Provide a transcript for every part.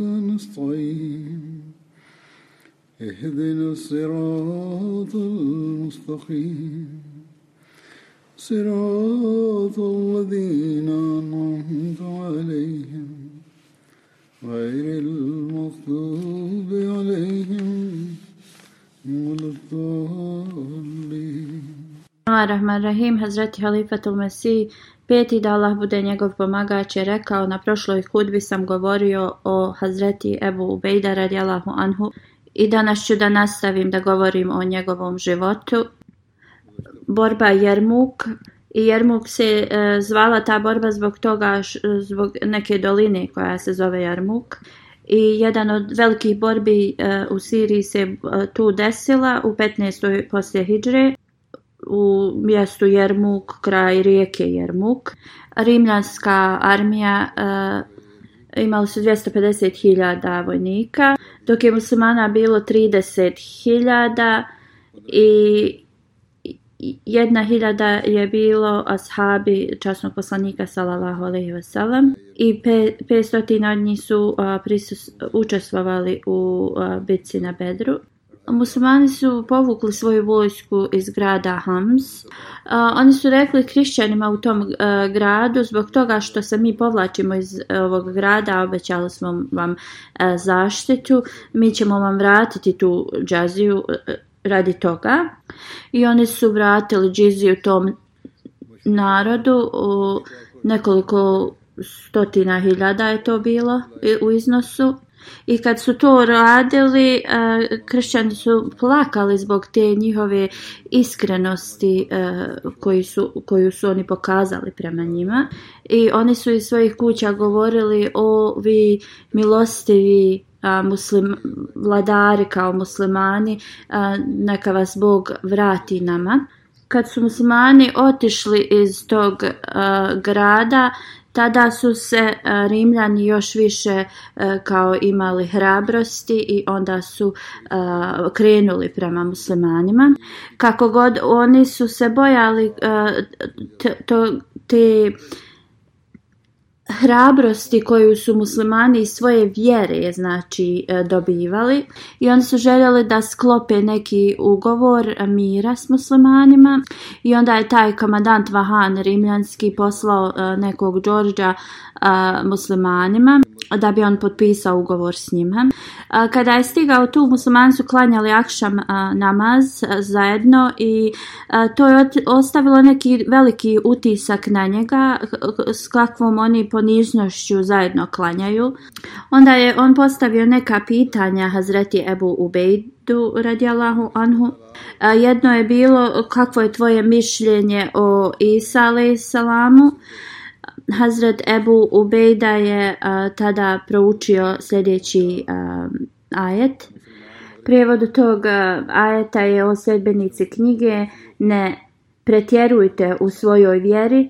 نستعين اهدنا الصراط المستقيم صراط الذين أنعمت عليهم غير المغضوب عليهم ولا الضالين الرحمن الرحيم حضرت خليفة المسيح Peti da Allah bude njegov pomagač je rekao na prošloj hudbi sam govorio o Hazreti Ebu Ubejda radijalahu anhu i danas ću da nastavim da govorim o njegovom životu. Borba Jermuk i Jermuk se e, zvala ta borba zbog toga, š, zbog neke doline koja se zove Jermuk. I jedan od velikih borbi e, u Siriji se e, tu desila u 15. poslije Hidžre u mjestu Jermuk, kraj rijeke Jermuk. Rimljanska armija uh, imala su 250.000 vojnika, dok je muslimana bilo 30.000 i jedna hiljada je bilo ashabi časnog poslanika sallallahu alaihi wa sallam i 500 pe, od njih su a, eh, prisus, učestvovali u a, eh, bitci na Bedru. Muslimani su povukli svoju vojsku iz grada Hams. A, oni su rekli krišćanima u tom a, e, gradu zbog toga što se mi povlačimo iz ovog grada, obećali smo vam a, e, zaštitu, mi ćemo vam vratiti tu džaziju a, e, radi toga. I oni su vratili džiziju tom narodu u nekoliko stotina hiljada je to bilo u iznosu. I kad su to radili, eh, kršćani su plakali zbog te njihove iskrenosti eh, koji su, koju su oni pokazali prema njima. I oni su iz svojih kuća govorili o vi milostivi eh, muslim, vladari kao muslimani, neka vas Bog vrati nama. Kad su muslimani otišli iz tog grada, tada su se e, Rimljani još više e, kao imali hrabrosti i onda su e, krenuli prema muslimanima. Kako god oni su se bojali te, te hrabrosti koju su muslimani iz svoje vjere znači e, dobivali i oni su željeli da sklope neki ugovor mira s muslimanima i onda je taj komandant Vahan Rimljanski poslao e, nekog Đorđa e, muslimanima da bi on potpisao ugovor s njima. Kada je stigao tu, muslimani su klanjali akšam namaz zajedno i to je ostavilo neki veliki utisak na njega s kakvom oni po poniznošću zajedno klanjaju. Onda je on postavio neka pitanja Hazreti Ebu Ubejdu radijalahu anhu. Jedno je bilo kakvo je tvoje mišljenje o Isa salamu. Hazret Ebu Ubejda je tada proučio sljedeći ajet. Prijevod tog ajeta je o sedbenici knjige ne pretjerujte u svojoj vjeri,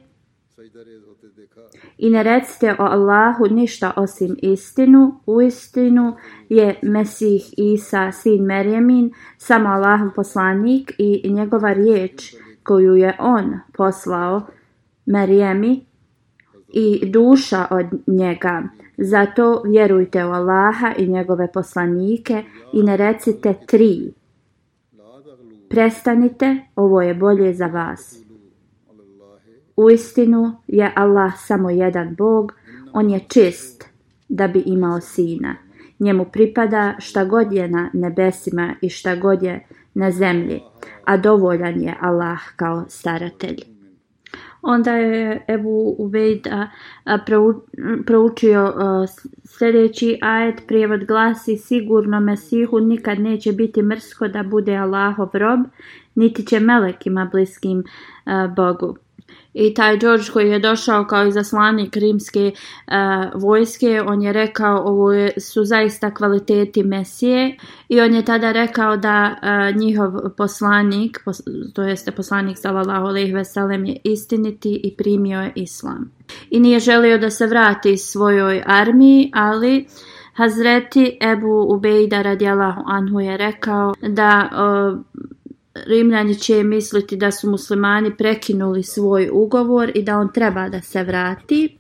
i ne recite o Allahu ništa osim istinu, u istinu je Mesih Isa, sin Merjemin, samo Allahom poslanik i njegova riječ koju je on poslao Merjemi i duša od njega. Zato vjerujte u Allaha i njegove poslanike i ne recite tri. Prestanite, ovo je bolje za vas. U istinu je Allah samo jedan Bog, on je čist da bi imao sina. Njemu pripada šta god je na nebesima i šta god je na zemlji, a dovoljan je Allah kao staratelj. Onda je Ebu Ubejd proučio sljedeći ajet, prijevod glasi sigurno Mesihu nikad neće biti mrsko da bude Allahov rob, niti će melekima bliskim Bogu. I taj George koji je došao kao izaslanik rimske e, vojske, on je rekao ovo je, su zaista kvaliteti Mesije i on je tada rekao da e, njihov poslanik, pos, to jeste poslanik sallallahu alejhi ve sellem je istiniti i primio je islam. I nije želio da se vrati svojoj armiji, ali Hazreti Ebu Ubejda radijallahu anhu je rekao da e, Rimljani će misliti da su muslimani prekinuli svoj ugovor i da on treba da se vrati.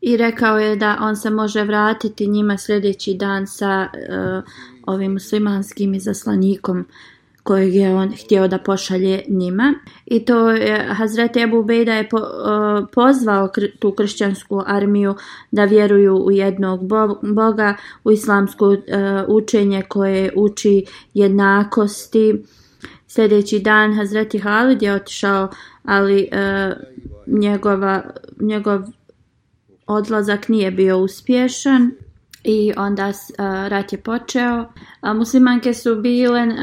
I rekao je da on se može vratiti njima sljedeći dan sa uh, ovim muslimanskim izaslanikom kojeg je on htio da pošalje njima. I to je, Hazreti Ebu Bejda je po, uh, pozvao kr tu kršćansku armiju da vjeruju u jednog bo boga, u islamsko uh, učenje koje uči jednakosti, uh, Sljedeći dan Hazreti Halid je otišao, ali uh, njegova, njegov odlazak nije bio uspješan i onda uh, rat je počeo. A muslimanke su bile uh,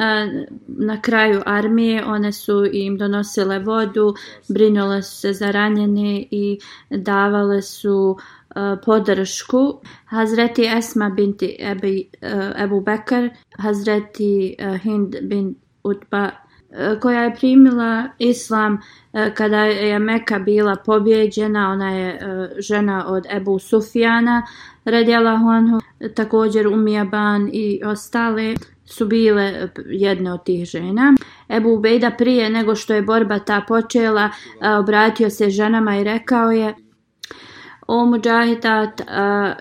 na kraju armije, one su im donosile vodu, brinule su se za ranjene i davale su uh, podršku. Hazreti Esma binti Ebi, uh, Ebu Bekar, Hazreti uh, Hind binti Utba pa, e, koja je primila islam e, kada je Meka bila pobjeđena, ona je e, žena od Ebu Sufijana redjela honu, također Umijaban i ostale su bile jedne od tih žena. Ebu Ubejda prije nego što je borba ta počela obratio se ženama i rekao je o muđahita,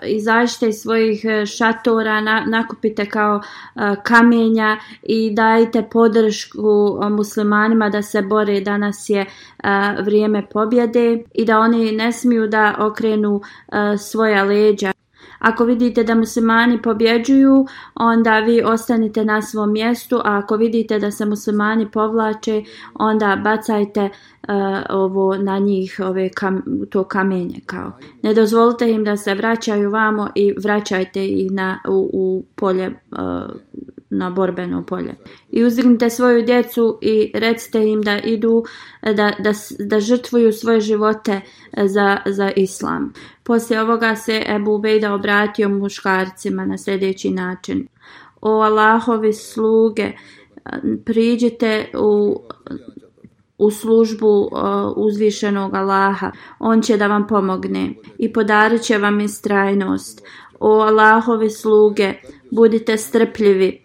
izašte iz svojih e, šatora, na, nakupite kao a, e, kamenja i dajte podršku e, muslimanima da se bore danas je a, vrijeme pobjede i da oni ne smiju da okrenu a, svoja leđa. Ako vidite da muslimani pobjeđuju, onda vi ostanite na svom mjestu, a ako vidite da se muslimani povlače, onda bacajte uh, ovo na njih ove kam, to kamenje kao. Ne dozvolite im da se vraćaju vamo i vraćajte ih na u, u polje uh, na borbeno polje. I uzdignite svoju djecu i recite im da idu, da, da, da žrtvuju svoje živote za, za islam. Poslije ovoga se Ebu Vejda obratio muškarcima na sljedeći način. O Allahovi sluge, priđite u, u službu uzvišenog Allaha. On će da vam pomogne i podarit će vam istrajnost. O Allahovi sluge, budite strpljivi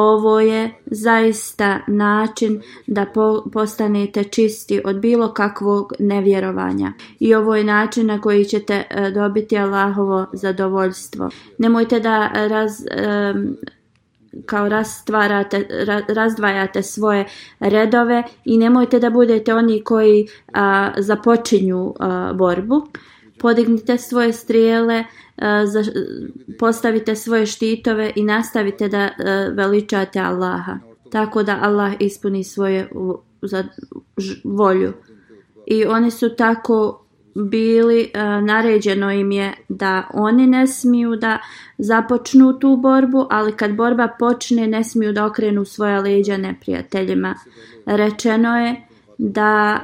ovo je zaista način da po postanete čisti od bilo kakvog nevjerovanja. I ovo je način na koji ćete e, dobiti Allahovo zadovoljstvo. Nemojte da raz... E, kao rastvarate, razdvajate svoje redove i nemojte da budete oni koji a, započinju a, borbu podignite svoje strijele, e, postavite svoje štitove i nastavite da e, veličate Allaha. Tako da Allah ispuni svoje volju. I oni su tako bili, e, naređeno im je da oni ne smiju da započnu tu borbu, ali kad borba počne ne smiju da okrenu svoja leđa neprijateljima. Rečeno je da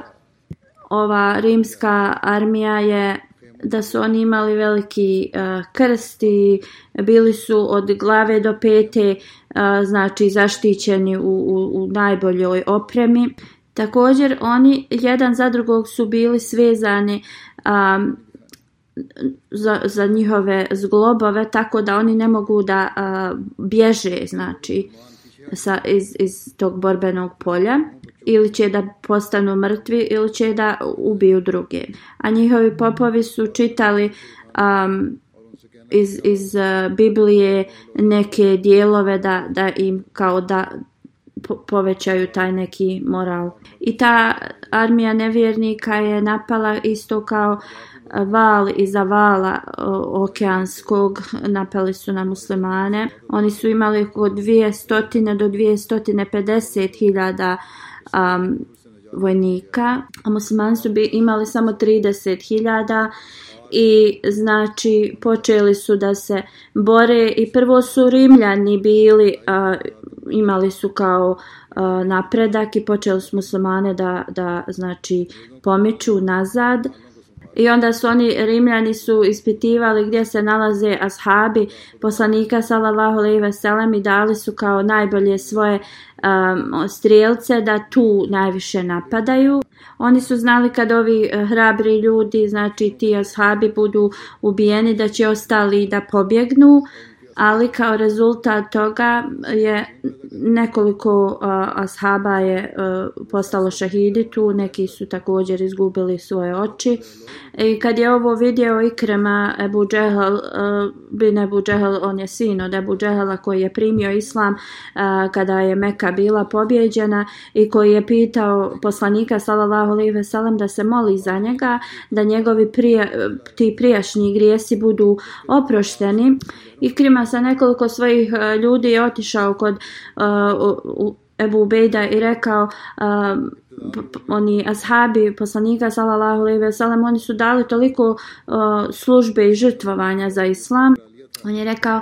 ova rimska armija je da su oni imali veliki uh, krst i bili su od glave do pete uh, znači zaštićeni u, u, u najboljoj opremi. Također oni jedan za drugog su bili svezani um, za, za njihove zglobove tako da oni ne mogu da uh, bježe znači sa, iz, iz tog borbenog polja ili će da postanu mrtvi ili će da ubiju druge. A njihovi popovi su čitali um, iz, iz uh, Biblije neke dijelove da, da im kao da povećaju taj neki moral. I ta armija nevjernika je napala isto kao eh, val iza vala okeanskog napali su na muslimane. Oni su imali oko 200 do 250 hiljada um, vojnika, a muslimani su bi imali samo 30.000 i znači počeli su da se bore i prvo su rimljani bili, uh, imali su kao uh, napredak i počeli su muslimane da, da znači pomiču nazad. Uh, I onda su oni rimljani su ispitivali gdje se nalaze ashabi poslanika sallallahu alejhi ve sellem i dali su kao najbolje svoje um, strelce da tu najviše napadaju. Oni su znali kad ovi eh, hrabri ljudi, znači ti ashabi budu ubijeni da će ostali da pobjegnu. Uh, ali kao rezultat toga je nekoliko uh, ashaba je uh, postalo šahidi tu, neki su također izgubili svoje oči. I kad je ovo vidio Ikrema Ebu Džehal, uh, e, bin Ebu Džehal, on je sin od Ebu Džehala koji je primio islam uh, kada je Meka bila pobjeđena i koji je pitao poslanika sallallahu alejhi ve sellem da se moli za njega da njegovi prija, ti prijašnji grijesi budu oprošteni Ikrima sa nekoliko svojih e, ljudi je otišao kod uh, Ebu Ubejda i rekao uh, oni ashabi poslanika sallallahu alejhi ve sellem oni su dali toliko uh, službe i žrtvovanja za islam On je rekao,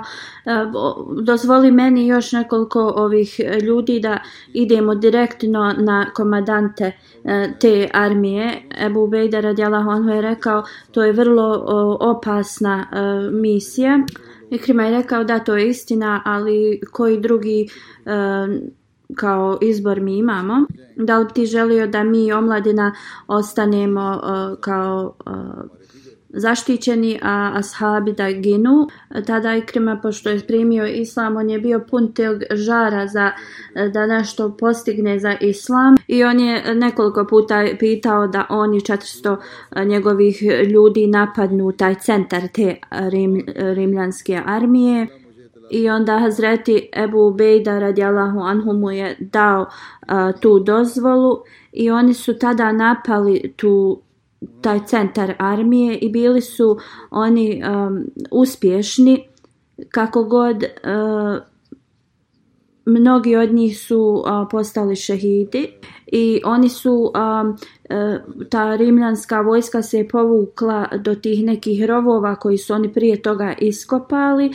dozvoli meni još nekoliko ovih ljudi da idemo direktno na komadante te armije. Ebu Ubejda radijalahu anhu je rekao, to je vrlo opasna misija. Ikrima je rekao da to je istina, ali koji drugi e, kao izbor mi imamo? Da li bi ti želio da mi omladina ostanemo e, kao e, zaštićeni, a ashabi da ginu. Tada Ikrima, pošto je primio islam, on je bio pun tog žara za, da nešto postigne za islam. I on je nekoliko puta pitao da oni 400 e, njegovih ljudi napadnu taj centar te rim, rimljanske armije. I onda Hazreti Ebu Ubejda radijallahu anhu mu je dao uh, tu dozvolu i oni su tada napali tu taj centar armije i bili su oni um, uspješni kako god uh, mnogi od njih su a, postali šehidi i oni su a, a, ta rimljanska vojska se je povukla do tih nekih rovova koji su oni prije toga iskopali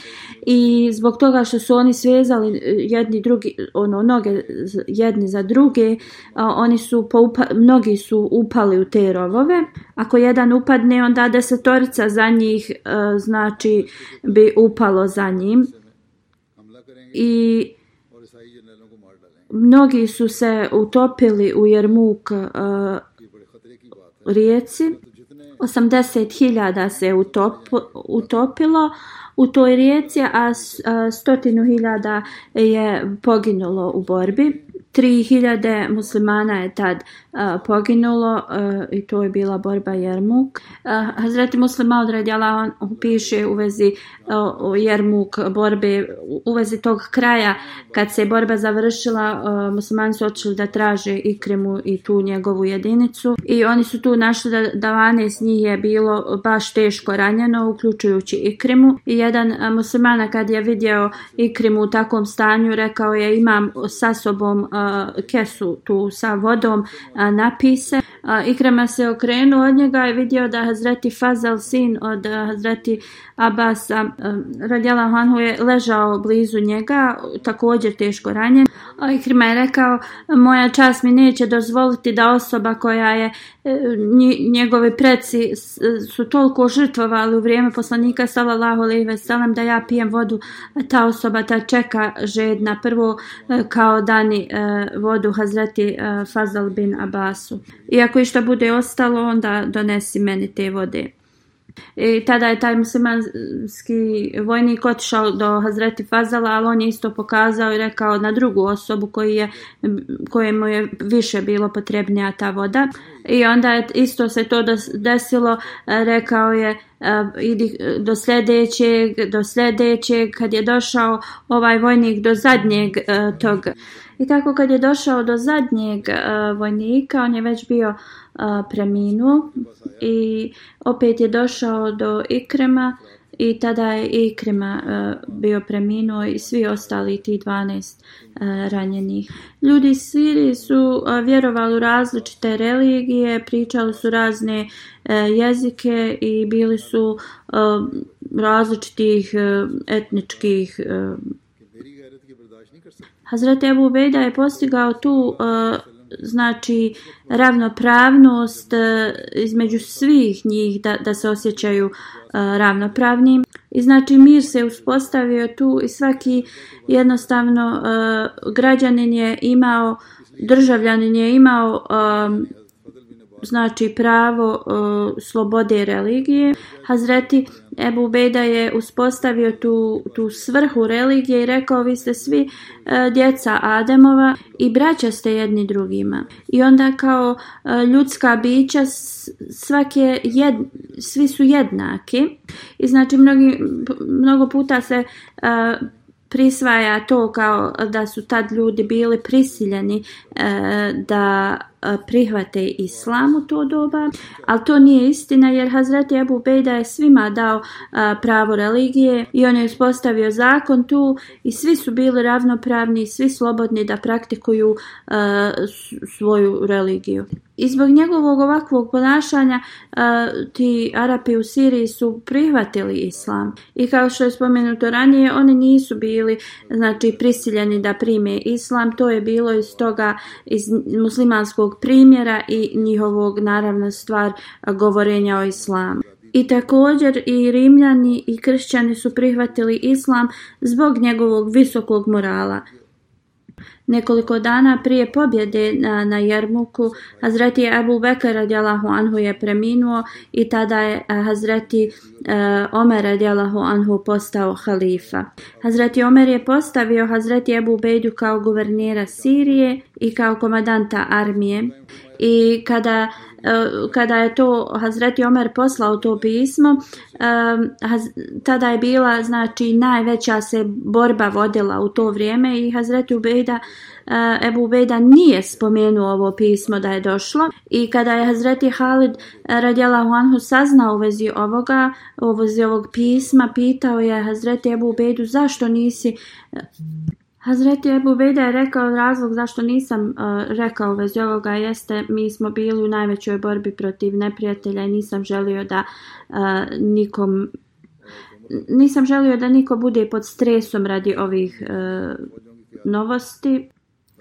i zbog toga što su oni svezali e, jedni drugi ono noge jedni za druge a, oni su poupa, mnogi su upali u te rovove ako jedan upadne onda desetorica za njih a, e, znači bi upalo za njim i mnogi su se utopili u Jermuk uh, rijeci. 80.000 se je utop, utopilo u toj rijeci, a 100.000 e, je poginulo u borbi. 3000 muslimana je tad uh, poginulo uh, i to je bila borba Jermuk. Uh, Hazreti muslima odradjala, on piše u vezi uh, Jermuk borbe, u vezi tog kraja kad se borba završila, uh, muslimani su odšli da traže Ikremu i tu njegovu jedinicu. I oni su tu našli da, da vane s njih je bilo baš teško ranjeno, uključujući Ikremu. I jedan uh, muslimana kad je vidio Ikremu u takvom stanju, rekao je imam sa sobom uh, kesu tu sa vodom napise Ikrema se okrenuo od njega i vidio da Hazreti Fazal sin od Hazreti Abasa Radjala Hanhu je ležao blizu njega, također teško ranjen. Ikrema je rekao, moja čast mi neće dozvoliti da osoba koja je e, njegovi preci su toliko žrtvovali u vrijeme poslanika sallallahu alejhi ve sellem da ja pijem vodu ta osoba ta čeka žedna prvo e, kao dani e, vodu Hazreti Fazal bin Abasu. Iako tako i šta bude ostalo, onda donesi meni te vode. I e, tada je taj muslimanski vojnik otišao do Hazreti Fazala, ali on je isto pokazao i rekao na drugu osobu koji je, kojemu je više bilo potrebnija ta voda. I onda je isto se to desilo, rekao je e, idi do sljedećeg, do sljedećeg, kad je došao ovaj vojnik do zadnjeg e, tog I tako kad je došao do zadnjeg uh, vojnika, on je već bio uh, preminuo i opet je došao do Ikrema i tada je Ikrema uh, e, bio preminuo i svi ostali ti 12 uh, ranjenih. Ljudi iz Sirije su uh, vjerovali u različite religije, pričali su razne uh, jezike i bili su uh, različitih uh, etničkih uh, Hazrat Ebu Beda je postigao tu uh, znači ravnopravnost uh, između svih njih da, da se osjećaju uh, ravnopravnim. I znači mir se uspostavio tu i svaki jednostavno uh, građanin je imao, državljanin je imao uh, znači pravo uh, slobode religije. Hazreti Ebu Beda je uspostavio tu, tu svrhu religije i rekao vi ste svi uh, djeca Ademova i braća ste jedni drugima. I onda kao uh, ljudska bića svake jed, svi su jednaki i znači mnogi, mnogo puta se uh, prisvaja to kao da su tad ljudi bili prisiljeni uh, da prihvate islam u to doba, ali to nije istina jer Hazreti Abu Bejda je svima dao a, pravo religije i on je uspostavio zakon tu i svi su bili ravnopravni, svi slobodni da praktikuju a, svoju religiju. I zbog njegovog ovakvog ponašanja a, ti Arapi u Siriji su prihvatili islam. I kao što je spomenuto ranije, oni nisu bili znači, prisiljeni da prime islam. To je bilo iz toga, iz muslimanskog njihovog primjera i njihovog naravna stvar govorenja o islamu. I također i rimljani i kršćani su prihvatili islam zbog njegovog visokog morala, Nekoliko dana prije pobjede na, na Jermuku, Hazreti Abu Bekr radijalahu anhu je preminuo i tada je Hazreti uh, e, Omer radijalahu anhu postao halifa. Hazreti Omer je postavio Hazreti Abu Bejdu kao guvernera Sirije i kao komadanta armije i kada uh, E, kada je to Hazreti Omer poslao to pismo e, tada je bila znači najveća se borba vodila u to vrijeme i Hazreti Ubejda e, Ebu Ubejda nije spomenuo ovo pismo da je došlo i kada je Hazreti Halid radjela Huanhu saznao u vezi ovoga u vezi ovog pisma pitao je Hazreti Ebu Ubejdu zašto nisi Hazreti Ebu Vejda je rekao razlog zašto nisam uh, rekao vezi ovoga jeste mi smo bili u najvećoj borbi protiv neprijatelja i nisam želio da uh, nikom nisam želio da niko bude pod stresom radi ovih uh, novosti.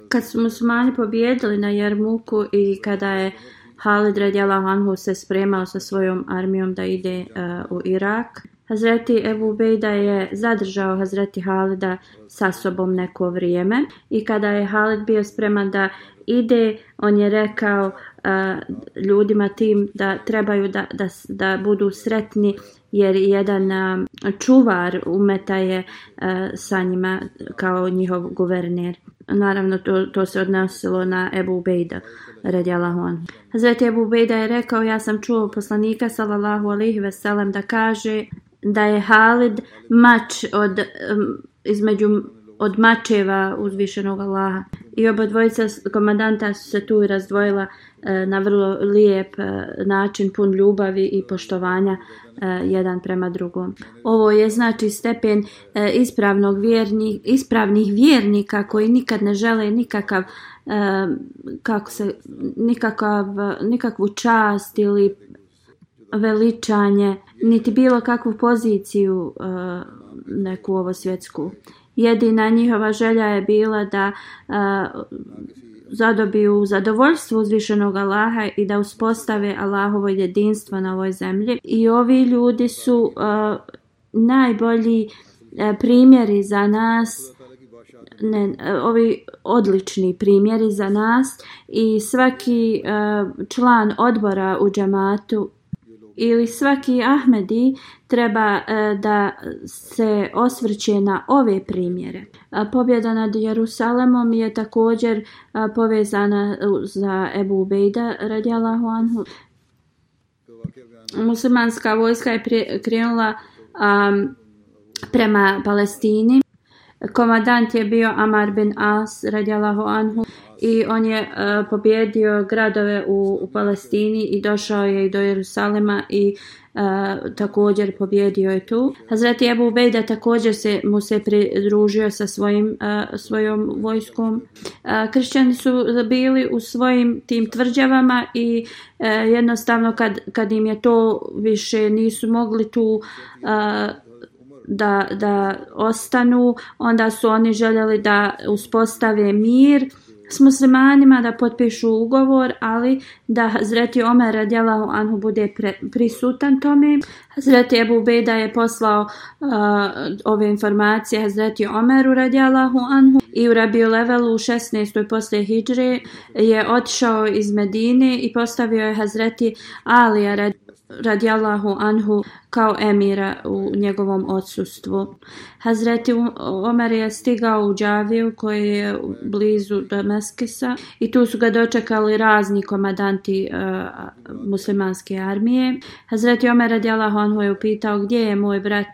Kad su musulmani pobjedili na Jarmuku i kada je Halid radijalahu anhu se spremao sa svojom armijom da ide uh, u Irak, Hazreti Ebu Bejda je zadržao Hazreti Halida sa sobom neko vrijeme i kada je Halid bio spreman da ide, on je rekao a, uh, ljudima tim da trebaju da, da, da budu sretni jer jedan a, um, čuvar umeta je a, uh, sa njima kao njihov guverner. Naravno, to, to se odnosilo na Ebu Bejda radi Allahu anhu. Hazreti Ebu Bejda je rekao, ja sam čuo poslanika sallallahu alihi veselam da kaže da je Halid mač od, um, između, od mačeva uzvišenog Allaha. I oba dvojica komandanta su se tu razdvojila uh, na vrlo lijep uh, način, pun ljubavi i poštovanja uh, jedan prema drugom. Ovo je znači stepen uh, ispravnog vjerni, ispravnih vjernika koji nikad ne žele nikakav uh, kako se, nikakav, uh, nikakvu čast ili veličanje, niti bilo kakvu poziciju uh, neku ovo svjetsku. Jedina njihova želja je bila da uh, zadobiju zadovoljstvo uzvišenog Allaha i da uspostave Allahovo jedinstvo na ovoj zemlji. I ovi ljudi su uh, najbolji primjeri za nas ne, ovi odlični primjeri za nas i svaki uh, član odbora u džamatu ili svaki Ahmedi treba e, da se osvrće na ove primjere. Pobjeda nad Jerusalemom je također e, povezana e, za Ebu Ubejda radijalahu anhu. Muslimanska vojska je krenula um, prema Palestini. Komadant je bio Amar bin As radijalahu anhu. Uh, i on je uh, pobjedio gradove u, u Palestini i došao je i do Jerusalema i uh, također pobjedio je tu. Hazreti Ebu Ubejda također se mu se pridružio sa svojim uh, svojom vojskom. Uh, kršćani su bili u svojim tim tvrđavama i uh, jednostavno kad, kad im je to više nisu mogli tu uh, da, da ostanu, onda su oni željeli da uspostave mir s muslimanima da potpišu ugovor, ali da Hazreti Omer radijalahu anhu bude pre, prisutan tome. Hazreti Ebu Beda je poslao uh, ove informacije Hazreti Omeru radijalahu anhu i u Rabiju Levelu u 16. posle Hidre je otišao iz Medine i postavio je Hazreti Alija radijalahu radijallahu anhu kao emira u njegovom odsustvu. Hazreti Omer je stigao u Džaviju koji je blizu Damaskisa i tu su ga dočekali razni komadanti uh, e, muslimanske armije. Hazreti Omer radijallahu anhu je upitao gdje je moj brat.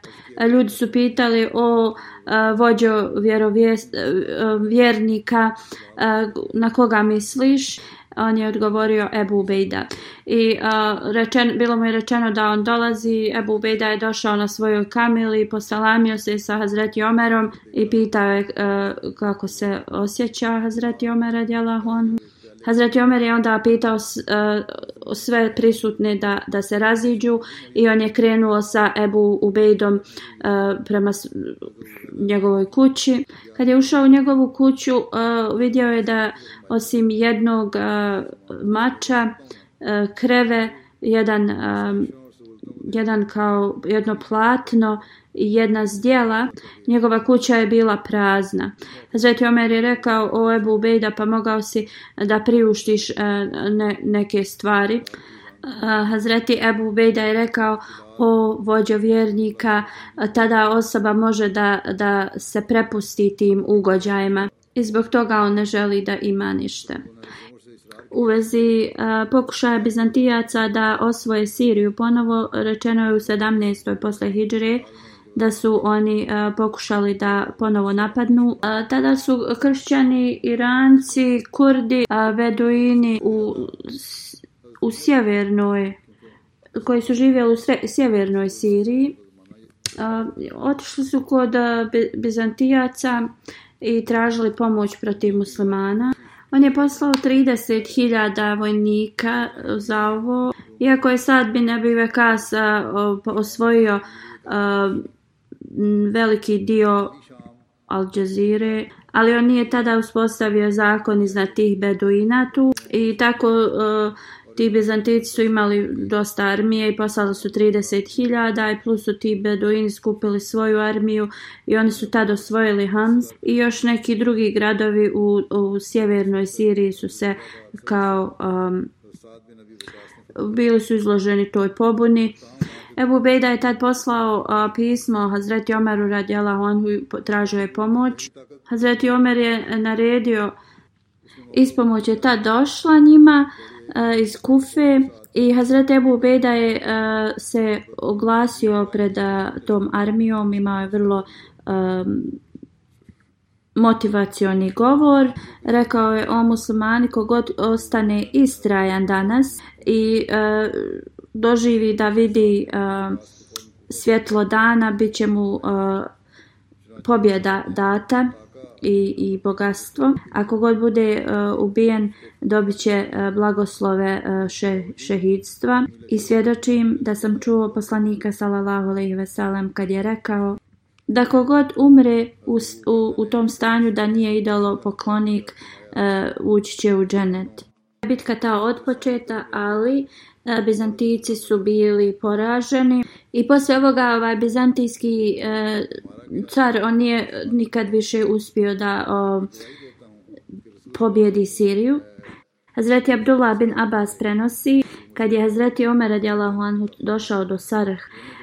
Ljudi su pitali o uh, vođo vjerovjest, uh, e, vjernika uh, na koga misliš on je odgovorio Ebu Ubejda. I uh, rečen, bilo mu je rečeno da on dolazi, Ebu Ubejda je došao na svojoj kamili, posalamio se sa Hazreti Omerom i pitao je uh, kako se osjeća Hazreti Omer radijalahu anhu. Hazreti Omer je onda pitao uh, sve prisutne da, da se raziđu i on je krenuo sa Ebu Ubejdom uh, prema njegovoj kući. Kad je ušao u njegovu kuću, uh, vidio je da osim jednog uh, mača, uh, kreve, jedan, um, jedan kao jedno platno, uh, jedna zdjela, njegova kuća je bila prazna. Zveti Omer je rekao o Ebu Ubejda pa mogao si eh, da priuštiš eh, ne, neke stvari. Eh, Hazreti Ebu Ubejda je rekao o vođo vjernika, tada osoba može da, da se prepusti tim ugođajima i zbog toga on ne želi da ima ništa. U vezi pokušaja Bizantijaca da osvoje Siriju ponovo, rečeno je u 17. posle Hidžreje, da su oni e, pokušali da ponovo napadnu. E, tada su kršćani, iranci, kurdi, e, beduini u, u sjevernoj, koji su živjeli u sre, sjevernoj Siriji, e, otišli su kod e, Bizantijaca i tražili pomoć protiv muslimana. On je poslao 30.000 vojnika za ovo. Iako je sad bi ne bi Vekas e, osvojio e, veliki dio Al Jazeera, ali on nije tada uspostavio zakon iznad tih beduina tu i tako uh, ti Bizantici su imali dosta armije i poslali su 30.000 i plus su ti Beduini skupili svoju armiju i oni su tad osvojili Hams i još neki drugi gradovi u, u sjevernoj Siriji su se kao um, bili su izloženi toj pobuni Ebu Bejda je tad poslao a, pismo Hazreti Omeru radjela onhu tražio je pomoć. Hazreti Omer je naredio ispomoć je tad došla njima a, iz Kufe i Hazreti Ebu Bejda je a, se oglasio pred a, tom armijom. Imao je vrlo a, motivacioni govor. Rekao je o muslimani kogod ostane istrajan danas i a, doživi da vidi uh, svjetlo dana, bit će mu uh, pobjeda data i, i bogatstvo. Ako god bude uh, ubijen, dobit će uh, blagoslove uh, še, šehidstva. I svjedočim da sam čuo poslanika sallallahu alaihi ve sellem kad je rekao da kogod umre u, u, u tom stanju da nije idalo poklonik, uh, ući će u dženet. Bitka ta odpočeta, ali uh, Bizantijci su bili poraženi i posle ovoga ovaj bizantijski e, car on nije nikad više uspio da o, pobjedi Siriju. Hazreti Abdullah bin Abbas prenosi kad je Hazreti Omer radijallahu anhu došao do Sarh,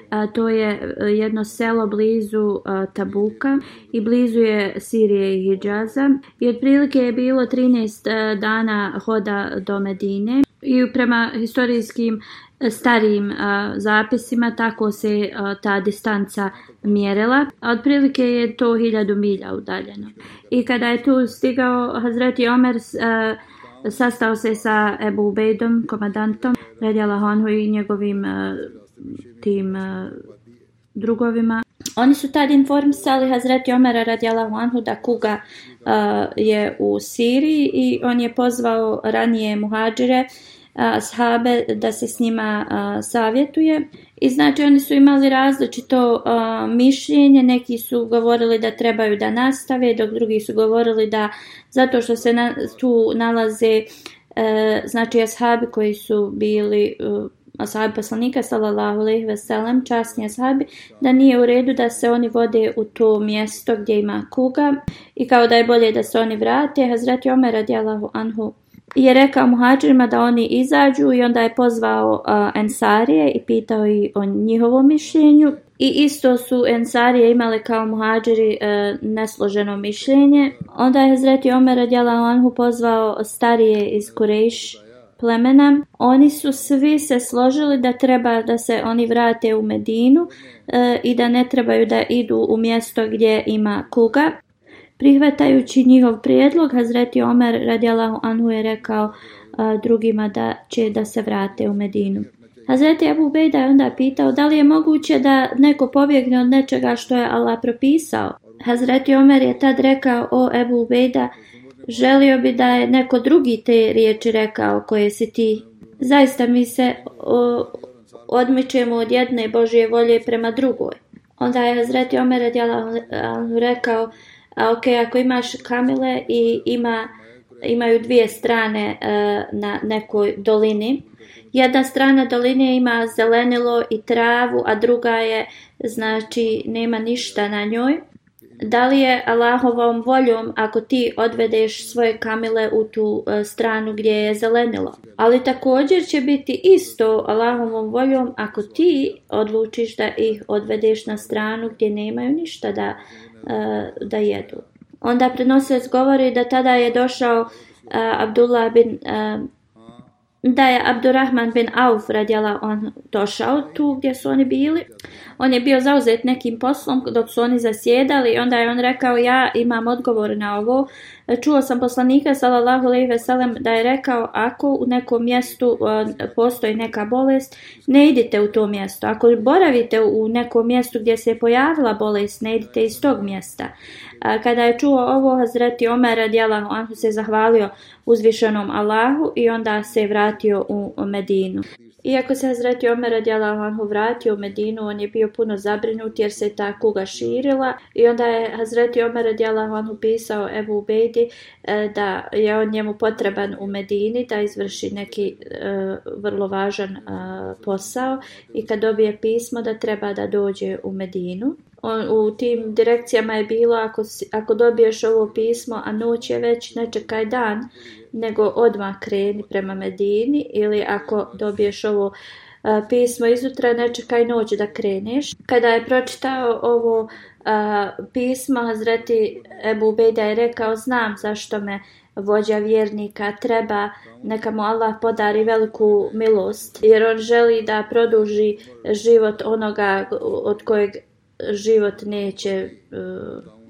a, to je e, jedno selo blizu a, e, Tabuka i blizu je Sirije i Hidžaza i otprilike je bilo 13 a, e, dana hoda do Medine i prema historijskim e, starijim a, e, zapisima tako se a, e, ta distanca mjerila. Otprilike je to hiljadu milja udaljeno. I kada je tu stigao Hazreti Omer, a, sastao se sa Ebu Ubejdom, komadantom, Radjala Honhu i njegovim a, tim a, drugovima. Oni su tad informisali Hazreti Omera radijalahu anhu da kuga uh, je u Siriji i on je pozvao ranije muhađire uh, sahabe da se s njima uh, savjetuje. I znači oni su imali različito uh, mišljenje, neki su govorili da trebaju da nastave, dok drugi su govorili da zato što se na, tu nalaze uh, znači ashabi koji su bili uh, Ashabi poslanika sallallahu alejhi ve sellem časni ashabi da nije u redu da se oni vode u to mjesto gdje ima kuga i kao da je bolje da se oni vrate Hazrat Omer radijallahu anhu je rekao muhadžirima da oni izađu i onda je pozvao uh, ensarije i pitao ih o njihovom mišljenju I isto su Ensarije imale kao muhađeri e, nesloženo mišljenje. Onda je Hazreti Omer Adjala Anhu pozvao starije iz Kurejši plemena, oni su svi se složili da treba da se oni vrate u Medinu e, i da ne trebaju da idu u mjesto gdje ima kuga. Prihvatajući njihov prijedlog, Hazreti Omer radijalahu anhu je rekao e, drugima da će da se vrate u Medinu. Hazreti Abu Bejda je onda pitao da li je moguće da neko pobjegne od nečega što je Allah propisao. Hazreti Omer je tad rekao o Ebu Ubejda, Želio bi da je neko drugi te riječi rekao koje si ti. Zaista mi se o, odmičemo od jedne Božje volje prema drugoj. Onda je Hazreti Omer Radjala rekao, a ok, ako imaš kamile i ima, imaju dvije strane e, na nekoj dolini, jedna strana doline ima zelenilo i travu, a druga je, znači, nema ništa na njoj, Da li je Allahovom voljom ako ti odvedeš svoje kamile u tu e, stranu gdje je zelenilo? Ali također će biti isto Allahovom voljom ako ti odlučiš da ih odvedeš na stranu gdje nemaju ništa da, e, da jedu. Onda prenosec govori da tada je došao e, Abdullah bin da je Abdurrahman bin Auf radjala on došao tu gdje su oni bili. On je bio zauzet nekim poslom dok su oni zasjedali i onda je on rekao ja imam odgovor na ovo. Čuo sam poslanika sallallahu alejhi ve sellem da je rekao ako u nekom mjestu e, postoji neka bolest, ne idite u to mjesto. Ako boravite u nekom mjestu gdje se je pojavila bolest, ne idite iz tog mjesta. E, kada je čuo ovo, Hazreti Omer radijalahu anhu se zahvalio uzvišenom Allahu i onda se vratio u Medinu. Iako se Hazreti Omer radijalahu anhu vratio u Medinu, on je bio puno zabrinut jer se ta kuga širila i onda je Hazreti Omer radijalahu anhu pisao Ebu Ubejdi e, da je on njemu potreban u Medini da izvrši neki e, vrlo važan e, posao i kad dobije pismo da treba da dođe u Medinu on, u tim direkcijama je bilo ako, ako dobiješ ovo pismo, a noć je već ne čekaj dan, nego odmah kreni prema Medini ili ako dobiješ ovo a, pismo izutra, ne čekaj noć da kreneš. Kada je pročitao ovo a, pismo, Hazreti Ebu Beda je rekao, znam zašto me vođa vjernika treba neka mu Allah podari veliku milost jer on želi da produži život onoga od kojeg život neće eh,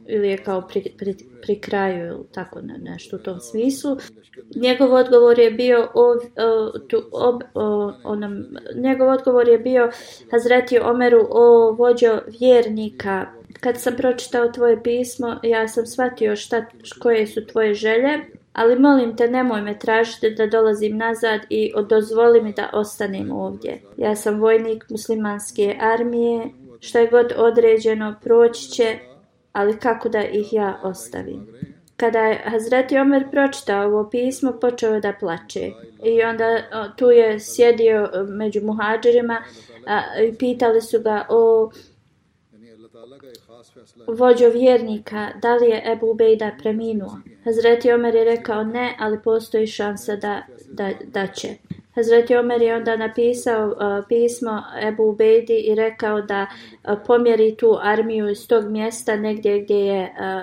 ili je kao pri, pri, pri kraju ili tako ne, nešto u tom smislu. Njegov odgovor je bio o, o, eh, tu, ob, o, eh, onom, njegov odgovor je bio Hazreti Omeru o vođo vjernika. Kad sam pročitao tvoje pismo, ja sam shvatio šta, koje su tvoje želje, ali molim te nemoj me tražiti da dolazim nazad i dozvoli mi da ostanem ovdje. Ja sam vojnik muslimanske armije šta je god određeno proći će, ali kako da ih ja ostavim? Kada je Hazreti Omer pročitao ovo pismo, počeo da plače. I onda tu je sjedio e, među muhađirima i pitali su ga o vođo vjernika, da li je Ebu Bejda preminuo. Hazreti Omer je rekao ne, ali postoji šansa da, da, da će. Hazreti Omer je onda napisao uh, pismo Ebu Ubejdi i rekao da uh, pomjeri tu armiju iz tog mjesta negdje gdje je uh,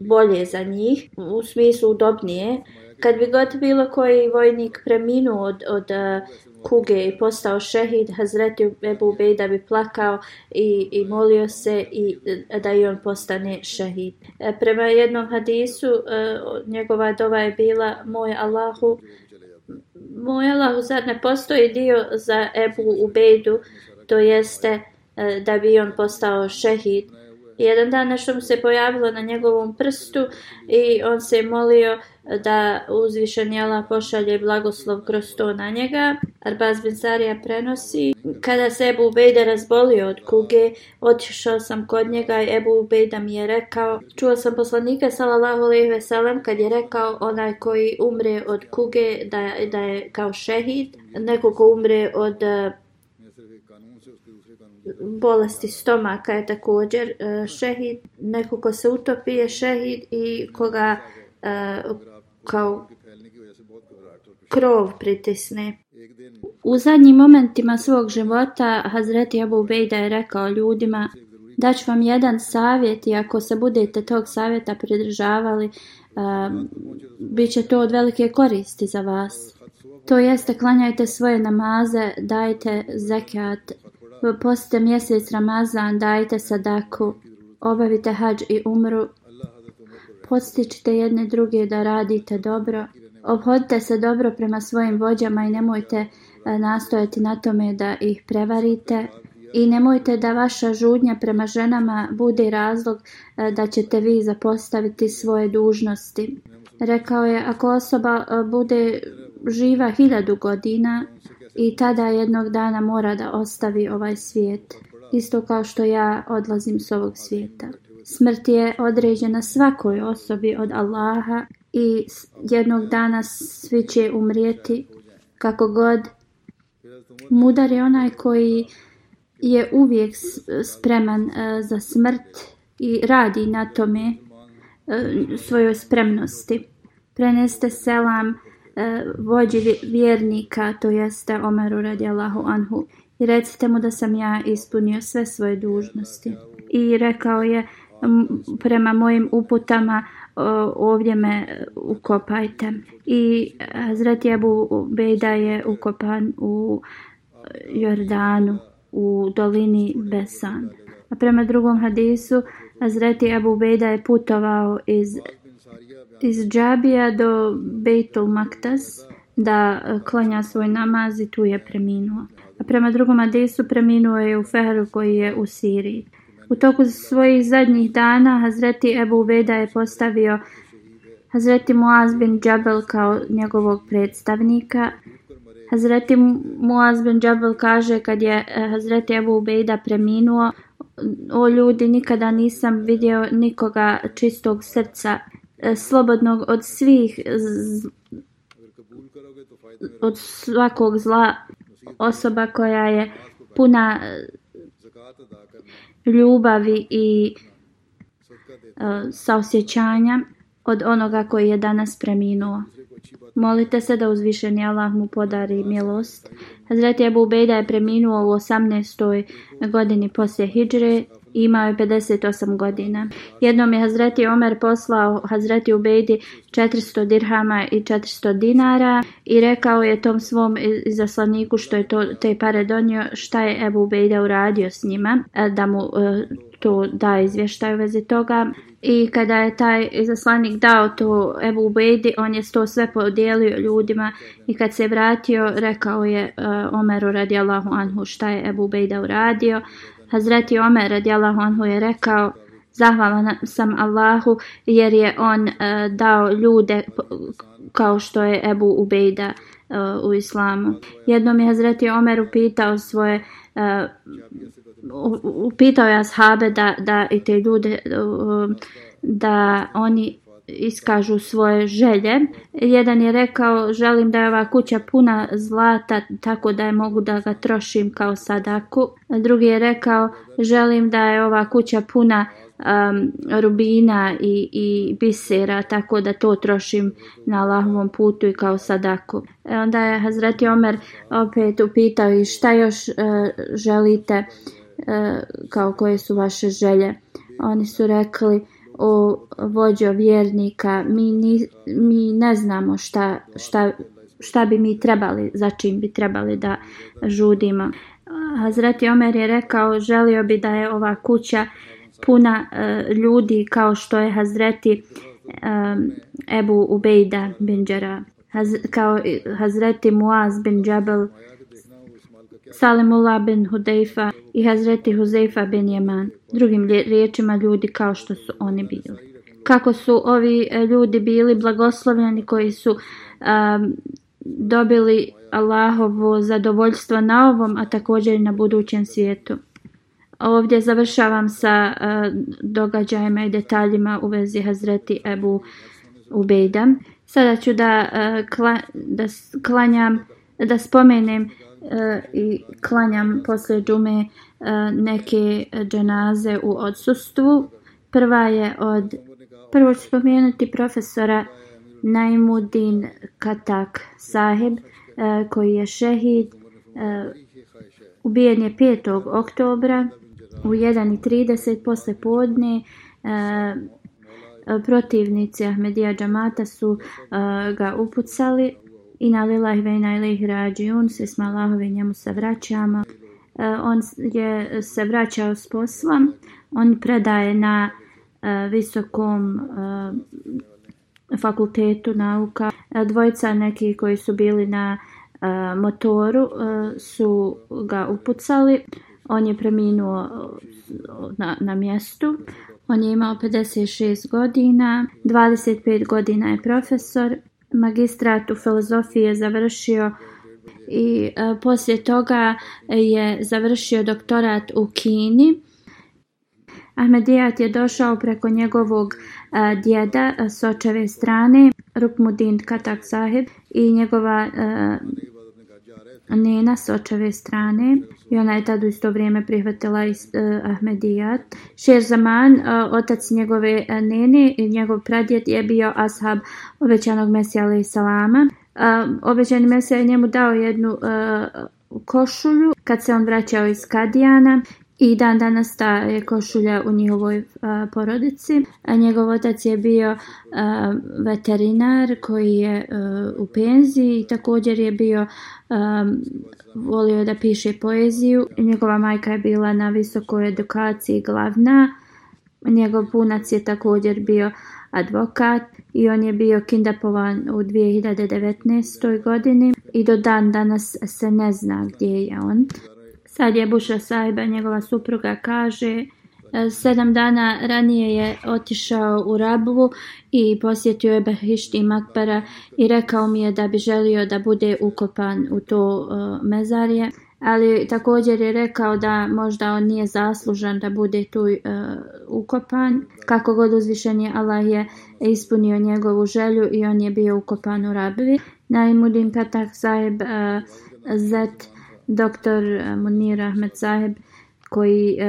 bolje za njih, u smislu udobnije. Kad bi god bilo koji vojnik preminuo od, od uh, kuge i postao šehid, Hazreti Ebu Ubejda bi plakao i, i molio se i, uh, da i on postane šehid. E, prema jednom hadisu, uh, njegova dova je bila, moj Allahu, Mojela, zar ne postoji dio za Ebu Ubejdu, to jeste eh, da bi on postao šehid, jedan dan nešto mu se pojavilo na njegovom prstu i on se je molio da uzvišen jela pošalje blagoslov kroz to na njega. Arbaz bin Sarija prenosi. Kada se Ebu Ubejda razbolio od kuge, otišao sam kod njega i Ebu Ubejda mi je rekao, čuo sam poslanika sallallahu alaihi ve sellem kad je rekao onaj koji umre od kuge da, da je kao šehid, neko ko umre od uh, bolesti stomaka je također uh, šehid, neko ko se utopi je šehid i koga uh, kao krov pritisne. U zadnjim momentima svog života Hazreti Abu Bejda je rekao ljudima da ću vam jedan savjet i ako se budete tog savjeta pridržavali uh, bit će to od velike koristi za vas. To jeste, klanjajte svoje namaze, dajte zekat, postite mjesec Ramazan, dajte sadaku, obavite hađ i umru, postičite jedne druge da radite dobro, obhodite se dobro prema svojim vođama i nemojte e, nastojati na tome da ih prevarite i nemojte da vaša žudnja prema ženama bude razlog e, da ćete vi zapostaviti svoje dužnosti. Rekao je, ako osoba e, bude živa hiljadu godina, i tada jednog dana mora da ostavi ovaj svijet, isto kao što ja odlazim s ovog svijeta. Smrt je određena svakoj osobi od Allaha i jednog dana svi će umrijeti kako god. Mudar je onaj koji je uvijek spreman e, za smrt i radi na tome e, svojoj spremnosti. Preneste selam Eh, vođi vjernika, to jeste Omeru radi Allahu Anhu, i recite mu da sam ja ispunio sve svoje dužnosti. I rekao je, prema mojim uputama ovdje me ukopajte. I eh, Hazret Jebu Bejda je ukopan u eh, Jordanu, u dolini Besan. A prema drugom hadisu, Hazreti Abu Bejda je putovao iz iz Džabija do Bejtul Maktas da e, klanja svoj namaz i tu je preminuo. A prema drugom Adesu preminuo je u Feheru koji je u Siriji. U toku svojih zadnjih dana Hazreti Ebu Veda je postavio Hazreti Muaz bin Džabel kao njegovog predstavnika. Hazreti Muaz bin Džabel kaže kad je e, Hazreti Ebu Ubejda preminuo, o ljudi, nikada nisam vidio nikoga čistog srca E, slobodnog od svih od svakog zla osoba koja je puna e, ljubavi i e, saosjećanja od onoga koji je danas preminuo. Molite se da uzvišeni Allah mu podari milost. Hazreti Abu Bejda je preminuo u 18. godini poslije Hidžre imao je 58 godina. Jednom je Hazreti Omer poslao Hazreti Ubejdi 400 dirhama i 400 dinara i rekao je tom svom izaslaniku što je to, te pare donio šta je Ebu Ubejda uradio s njima e, da mu e, to da izvještaj u vezi toga. I kada je taj izaslanik dao to Ebu Ubejdi, on je to sve podijelio ljudima i kad se vratio, rekao je uh, Omeru radi Allahu Anhu šta je Ebu Ubejda uradio. Uh, Hazreti Omer radijallahu anhu je rekao Zahvalan sam Allahu jer je on uh, dao ljude kao što je Ebu Ubejda uh, u islamu. Jednom je Hazreti Omer upitao svoje uh, upitao je ashabe da, da i te ljude uh, da oni iskažu svoje želje. Jedan je rekao želim da je ova kuća puna zlata tako da je mogu da ga trošim kao sadaku. Drugi je rekao želim da je ova kuća puna um, rubina i, i bisera tako da to trošim na lahvom putu i kao sadaku. E onda je Hazreti Omer opet upitao i šta još uh, želite uh, kao koje su vaše želje. Oni su rekli uh, o vođo vjernika, mi, ni, mi ne znamo šta, šta, šta bi mi trebali, za čim bi trebali da žudimo. Hazreti Omer je rekao, želio bi da je ova kuća puna uh, ljudi kao što je Hazreti uh, Ebu Ubejda bin Džara, Haz, kao Hazreti Muaz bin Džabel, Salimullah bin Hudejfa i Hazreti Huzeifa bin Jeman drugim riječima ljudi kao što su oni bili. Kako su ovi e, ljudi bili blagoslovljeni koji su um, dobili Allahovo zadovoljstvo na ovom, a također i na budućem svijetu. Ovdje završavam sa uh, događajima i detaljima u vezi Hazreti Ebu Ubejda. Sada ću da, uh, kla, da klanjam, da spomenem uh, i klanjam poslije džume uh, E, neke dženaze u odsustvu. Prva je od, prvo ću spomenuti profesora Najmudin Katak Saheb e, koji je šehid. E, ubijen je 5. oktobra u 1.30 posle podne. Protivnici Ahmedija Džamata su ga upucali. Inalilah vejna ilih rađi un, sve smalahove njemu sa vraćama. E, on je se vraćao s posla, on predaje na e, visokom e, fakultetu nauka. Dvojica neki koji su bili na motoru su ga upucali. On je preminuo na, na mjestu. On je imao 56 godina, 25 godina je profesor. Magistrat u filozofiji je završio i e, poslije toga je završio doktorat u Kini. Ahmedijat je došao preko njegovog e, djeda e, s očeve strane, Rukmudin Katak Sahib i njegova e, nena s očeve strane. I ona je tad u isto vrijeme prihvatila is, e, Ahmedijat. Šer Zaman, e, otac njegove e, nene i njegov pradjed je bio ashab obećanog mesija alaih salama obećani mesar je njemu dao jednu uh, košulju kad se on vraćao iz Kadijana i dan danas ta je košulja u njihovoj uh, porodici. A njegov otac je bio uh, veterinar koji je uh, u penziji i također je bio um, volio da piše poeziju. Njegova majka je bila na visokoj edukaciji glavna. Njegov punac je također bio uh, advokat i on je bio kidnapovan u 2019. godini i do dan danas se ne zna gdje je on. Sad je Buša sajba, njegova supruga kaže sedam dana ranije je otišao u Rabu i posjetio je Bahišti Makbara i rekao mi je da bi želio da bude ukopan u to eh, mezarje ali također je rekao da možda on nije zaslužan da bude tu uh, ukopan. Kako god uzvišen je, Allah je ispunio njegovu želju i on je bio ukopan u rabivi. Naimudin Katak Saheb uh, e, Z, doktor e, Munir Ahmed Saheb, koji uh,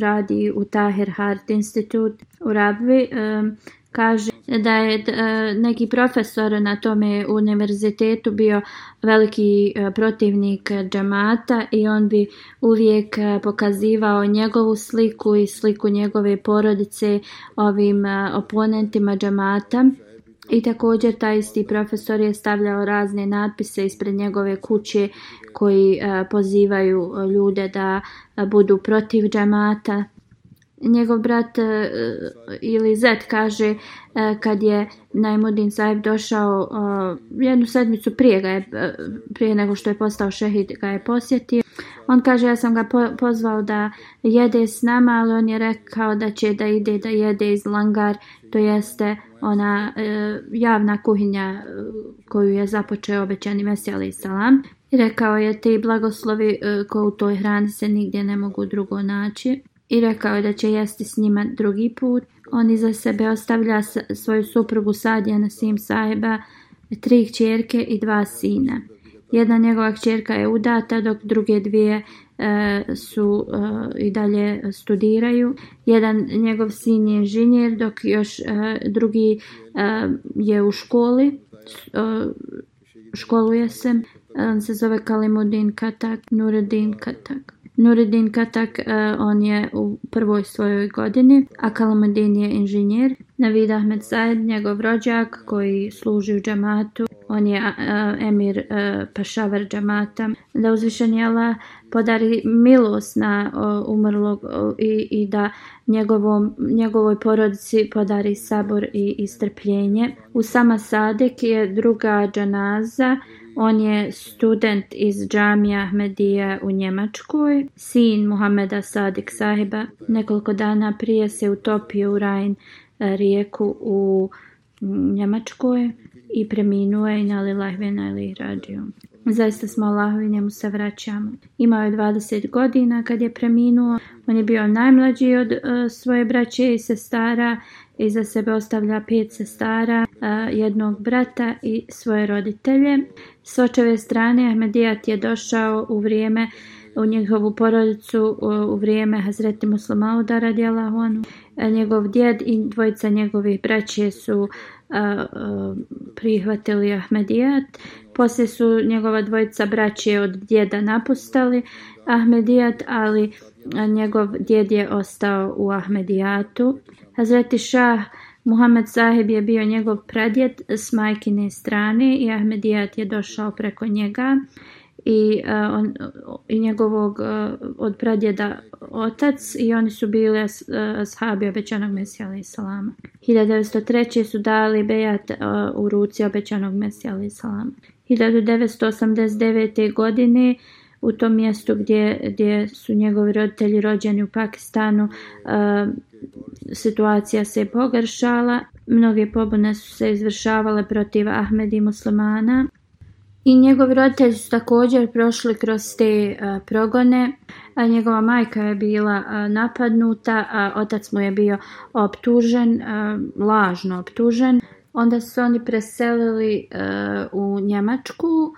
radi u Tahir Heart Institute u Rabvi, uh, kaže da je e, neki profesor na tome univerzitetu bio veliki e, protivnik džamata i on bi uvijek e, pokazivao njegovu sliku i sliku njegove porodice ovim oponentima džamata. I također taj isti profesor je stavljao razne natpise ispred njegove kuće koji pozivaju ljude da budu protiv džamata, Njegov brat e, ili zet kaže e, kad je Najmudin Saib došao e, jednu sedmicu prije, ga je, prije nego što je postao šehid ga je posjetio. On kaže ja sam ga pozvao da jede s nama ali on je rekao da će da ide da jede iz langar. To jeste ona javna kuhinja koju je započeo obećani Mesija alaih salam. Rekao je te blagoslovi ko u toj hrani se nigdje ne mogu drugo naći i rekao je da će jesti s njima drugi put. On iza sebe ostavlja svoju suprugu Sadija na svim sajba, tri čerke i dva sina. Jedna njegova čerka je udata, dok druge dvije e, su e, i dalje studiraju. Jedan njegov sin je inženjer, dok još e, drugi e, je u školi. E, školuje se. E, on se zove Kalimudin Katak, Nuredin Katak. Nuridin Katak, e, on je u prvoj svojoj godini, a Kalamudin je inženjer. Navid Ahmed Zaid, njegov rođak koji služi u džamatu, on je e, emir e, pašavar džamata. Da uzvišen jela podari milost na umrlog i, i da njegovom, njegovoj porodici podari sabor i istrpljenje. U sama Sadek je druga džanaza, On je student iz džamija Ahmedija u Njemačkoj, sin Muhameda Sadik Sahiba. Nekoliko dana prije se utopio u Rajn e, rijeku u Njemačkoj i preminuo je na Lilahvena ili Radio. Zaista smo Allahovi njemu se vraćamo. Imao je 20 godina kad je preminuo. On je bio najmlađi od uh, svoje braće i sestara. Iza sebe ostavlja pet sestara, uh, jednog brata i svoje roditelje. S očeve strane Ahmedijat je došao u vrijeme u njihovu porodicu u vrijeme Hazreti Muslima Uda radijala honu. E, njegov djed i dvojica njegovih braće su uh, prihvatili Ahmedijat. Poslije su njegova dvojica braće od djeda napustali Ahmedijat, ali njegov djed je ostao u Ahmedijatu. Hazreti Shah Muhammed Sahib je bio njegov pradjed s majkine strane i Ahmedijat je došao preko njega i, uh, on, i njegovog uh, od pradjeda otac i oni su bili as, uh, ashabi obećanog Mesija alaih salama. 1903. su dali bejat uh, u ruci obećanog Mesija alaih salama. 1989. godine u tom mjestu gdje, gdje su njegovi roditelji rođeni u Pakistanu uh, situacija se pogaršala. Mnoge pobune su se izvršavale protiv Ahmedi muslimana. I njegovi roditelji su također prošli kroz te a, eh, progone. A, eh, njegova majka je bila a, eh, napadnuta, a otac mu je bio optužen, a, lažno optužen. Onda su oni preselili a, u Njemačku.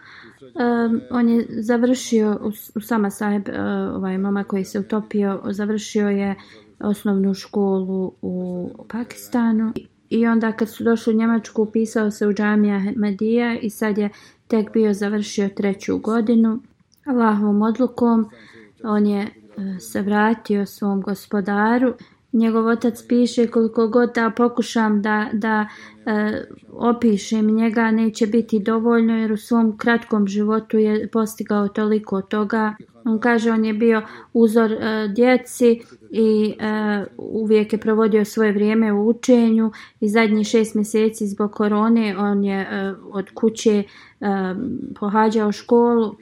A, on je završio u, u sama sajeb, a, ovaj mama koji se utopio, završio je osnovnu školu u Pakistanu. I onda kad su došli u Njemačku, upisao se u džamija Medija i sad je tek bio završio treću godinu. Allahovom odlukom on je e, se vratio svom gospodaru. Njegov otac piše koliko god da pokušam da, da e, opišem njega neće biti dovoljno jer u svom kratkom životu je postigao toliko toga. On kaže on je bio uzor uh, djeci i uh, uvijek je provodio svoje vrijeme u učenju i zadnjih šest mjeseci zbog korone on je uh, od kuće uh, pohađao školu.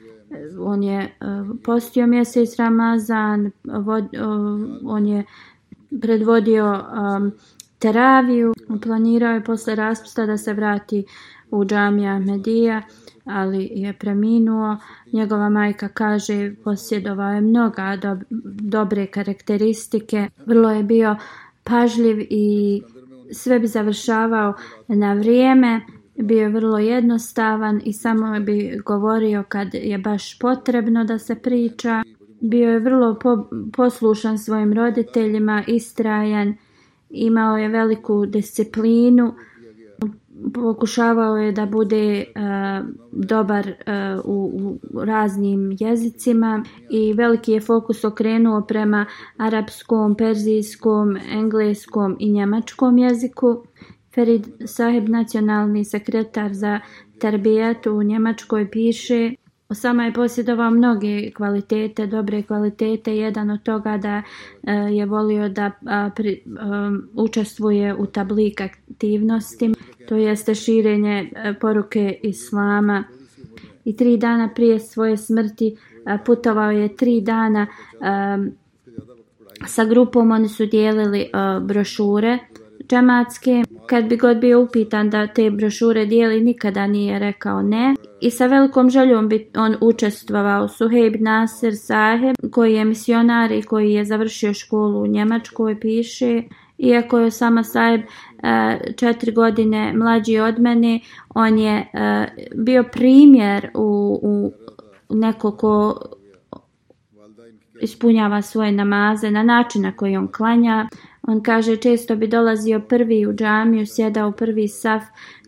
On je uh, postio mjesec Ramazan, vod, uh, on je predvodio um, teraviju, planirao je posle raspusta da se vrati u džamija Medija. Uh, ali je preminuo. Njegova majka kaže posjedovao je mnoga do, dobre karakteristike. Vrlo je bio pažljiv i sve bi završavao na vrijeme. Bio je vrlo jednostavan i samo bi govorio kad je baš potrebno da se priča. Bio je vrlo po, poslušan svojim roditeljima, istrajan, imao je veliku disciplinu pokušavao je da bude uh, dobar uh, u, u raznim jezicima i veliki je fokus okrenuo prema arapskom, perzijskom, engleskom i njemačkom jeziku. Ferid Saheb, nacionalni sekretar za terbijetu u Njemačkoj, piše Osama je posjedovao mnoge kvalitete, dobre kvalitete, jedan od toga da e, je volio da a, pri, a, e, učestvuje u tablik aktivnostima to jeste širenje e, poruke Islama. I tri dana prije svoje smrti e, putovao je tri dana um, sa grupom, oni su dijelili uh, brošure džamatske. Kad bi god bio upitan da te brošure dijeli, nikada nije rekao ne. I sa velikom željom bi on učestvovao Suhejb Nasir Saheb, koji je misionar i koji je završio školu u Njemačkoj, piše Iako je Osama Saeb e, četiri godine mlađi od mene, on je e, bio primjer u, u neko ko ispunjava svoje namaze na način na koji on klanja. On kaže često bi dolazio prvi u džamiju, sjedao u prvi saf,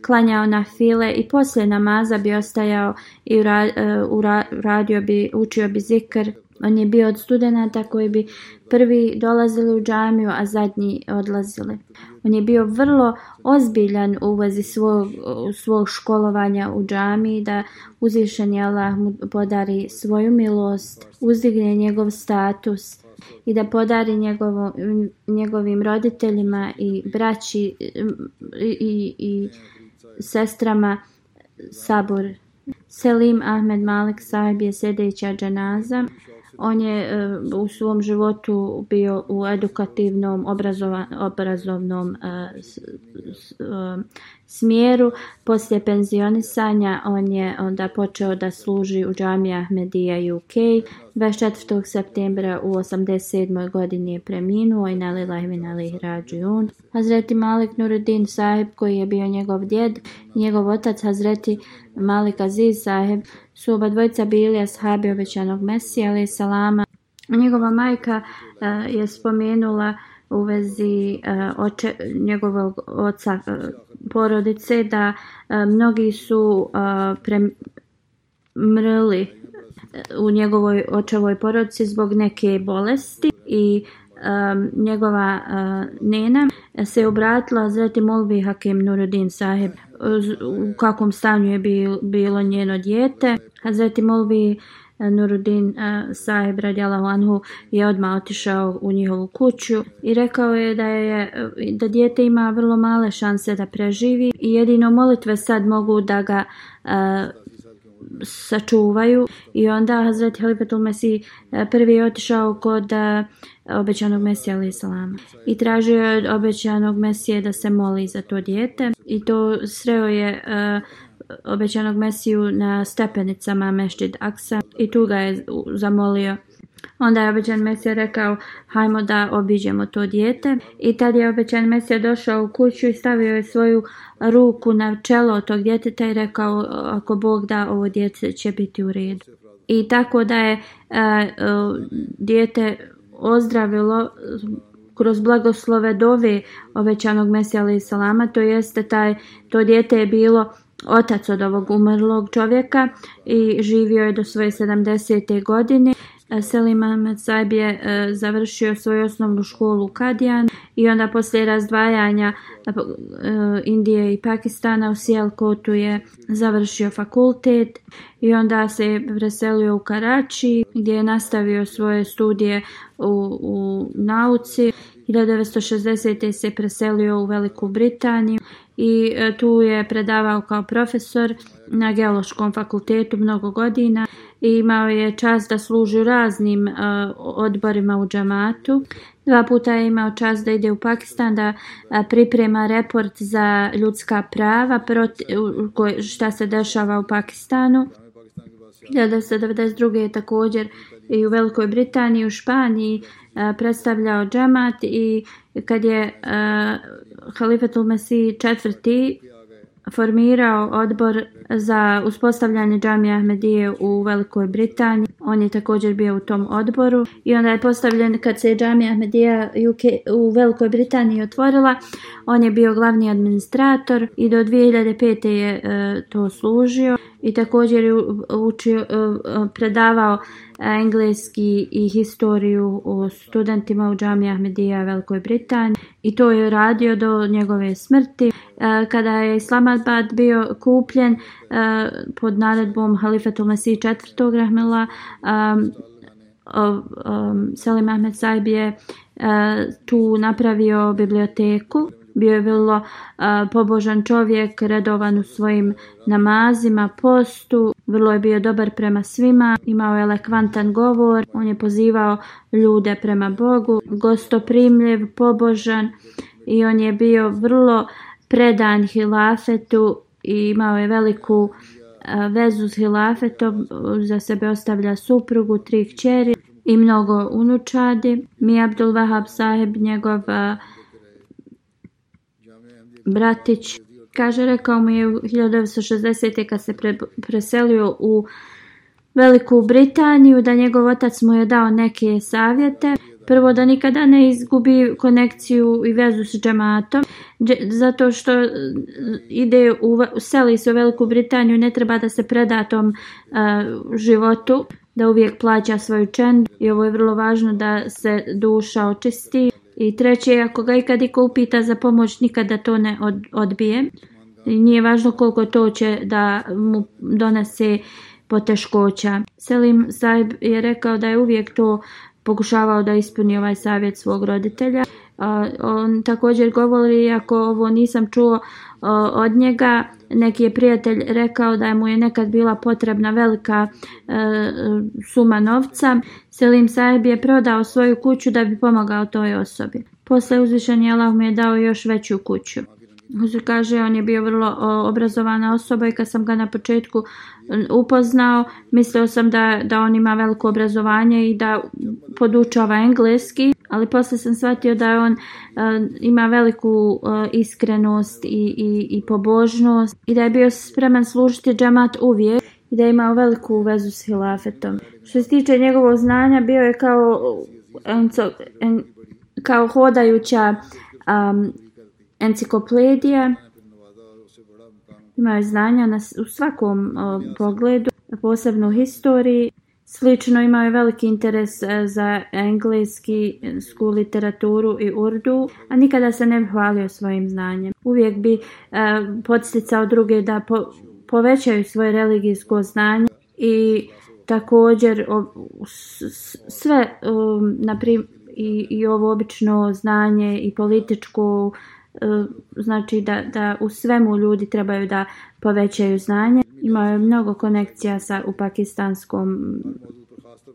klanjao na file i poslije namaza bi ostajao i ura, e, ura, radio bi, učio bi zikr. On je bio od studenta koji bi prvi dolazili u džamiju, a zadnji odlazili. On je bio vrlo ozbiljan u vezi svog, svog školovanja u džamiji da uzvišen je Allah mu podari svoju milost, uzdigne njegov status i da podari njegovo, njegovim roditeljima i braći i, i, i sestrama sabor. Selim Ahmed Malik sahib je sedeća džanaza on je uh, u svom životu bio u edukativnom obrazova, obrazovnom uh, s, s, uh, smjeru. Poslije penzionisanja on je onda počeo da služi u džami Ahmedija UK. 24. septembra u 87. godini je preminuo i nalilah i nalih rađujun. Hazreti Malik Nuruddin Saheb koji je bio njegov djed, njegov otac Hazreti Malik Aziz Saheb su oba dvojca bili ashabi obećanog Mesija, ali salama. Njegova majka uh, je spomenula uh, u vezi uh, oče, njegovog oca uh, porodice da uh, mnogi su uh, premrli u njegovoj očevoj porodici zbog neke bolesti i um, njegova uh, nena se obratila zreti molbi Hakim Nurudin Saheb u kakvom stanju je bil, bilo njeno djete. Hazreti molbi uh, Nurudin uh, Saib radijalahu anhu je odma otišao u njihovu kuću i rekao je da je da dijete ima vrlo male šanse da preživi i jedino molitve sad mogu da ga uh, sačuvaju i onda Hazreti Halifatul Mesi prvi je otišao kod uh, obećanog Mesija alaih salama i tražio je od obećanog Mesije da se moli za to dijete i to sreo je uh, obećanog Mesiju na stepenicama Mešćid Aksa i tu ga je zamolio. Onda je obećan Mesija rekao hajmo da obiđemo to dijete i tad je obećan Mesija došao u kuću i stavio je svoju ruku na čelo tog djeteta i rekao ako Bog da ovo djece će biti u redu. I tako da je e, e, dijete ozdravilo kroz blagoslove dove obećanog Mesija alaih salama, to jeste taj, to dijete je bilo otac od ovog umrlog čovjeka i živio je do svoje 70. godine. E, Selim Ahmed Saib je e, završio svoju osnovnu školu u Kadijan i onda poslije razdvajanja e, Indije i Pakistana u Sijelkotu je završio fakultet i onda se je preselio u Karači gdje je nastavio svoje studije u, u nauci. 1960. se preselio u Veliku Britaniju i e, tu je predavao kao profesor na geološkom fakultetu mnogo godina i imao je čas da služi raznim e, odborima u džamatu. Dva puta je imao čas da ide u Pakistan da e, priprema report za ljudska prava šta se dešava u Pakistanu. 1992. je također i u Velikoj Britaniji, u Španiji predstavljao džemat i kad je uh, Halifetul Mesi IV. formirao odbor za uspostavljanje džamije Ahmedije u Velikoj Britaniji. On je također bio u tom odboru i onda je postavljen kad se džamija Ahmedija UK u Velikoj Britaniji otvorila. On je bio glavni administrator i do 2005. je uh, to služio. Uh, i također je učio, e, predavao engleski i historiju u studentima u džami Ahmedija Velikoj Britaniji i to je radio do njegove smrti. E, kada je Islamabad bio kupljen e, pod naredbom Halifatul Mesih IV. Rahmela, Selim Ahmed Saib je tu napravio biblioteku bio je vrlo a, pobožan čovjek, redovan u svojim namazima, postu, vrlo je bio dobar prema svima, imao je elekvantan govor, on je pozivao ljude prema Bogu, gostoprimljiv, pobožan i on je bio vrlo predan hilafetu i imao je veliku a, vezu s hilafetom, za sebe ostavlja suprugu, tri kćeri i mnogo unučadi. Mi Abdul Wahab saheb njegova bratić. Kaže, rekao mu je u 1960. kad se pre, preselio u Veliku Britaniju da njegov otac mu je dao neke savjete. Prvo da nikada ne izgubi konekciju i vezu s džematom, dže, zato što e, ide u, seli se u Veliku Britaniju, ne treba da se preda tom uh, životu, da uvijek plaća svoju čendu i ovo je vrlo važno da se duša očisti. I treće, ako ga ikad iko upita za pomoć, nikada to ne odbije. Nije važno koliko to će da mu donese poteškoća. Selim Saib je rekao da je uvijek to pokušavao da ispuni ovaj savjet svog roditelja. On također govori, ako ovo nisam čuo od njega, neki je prijatelj rekao da mu je nekad bila potrebna velika e, suma novca. Selim Saeb je prodao svoju kuću da bi pomagao toj osobi. Posle uzvišenja Allah mu je dao još veću kuću se kaže, on je bio vrlo obrazovana osoba i kad sam ga na početku upoznao, mislio sam da, da on ima veliko obrazovanje i da podučava engleski, ali posle sam shvatio da on uh, ima veliku uh, iskrenost i, i, i pobožnost i da je bio spreman služiti džamat uvijek i da je imao veliku vezu s hilafetom. Što se tiče njegovog znanja, bio je kao, e, en, kao hodajuća um, enciklopedije imaju znanja na, u svakom o, pogledu, posebno u historiji. Slično imaju veliki interes e, za engleski, e, sku literaturu i urdu, a nikada se ne bi hvalio svojim znanjem. Uvijek bi e, podsticao druge da po, povećaju svoje religijsko znanje i također o, s, sve, o, um, naprim, i, i ovo obično znanje i političko Eh, znači da, da u svemu ljudi trebaju da povećaju znanje. Imao je mnogo konekcija sa u pakistanskom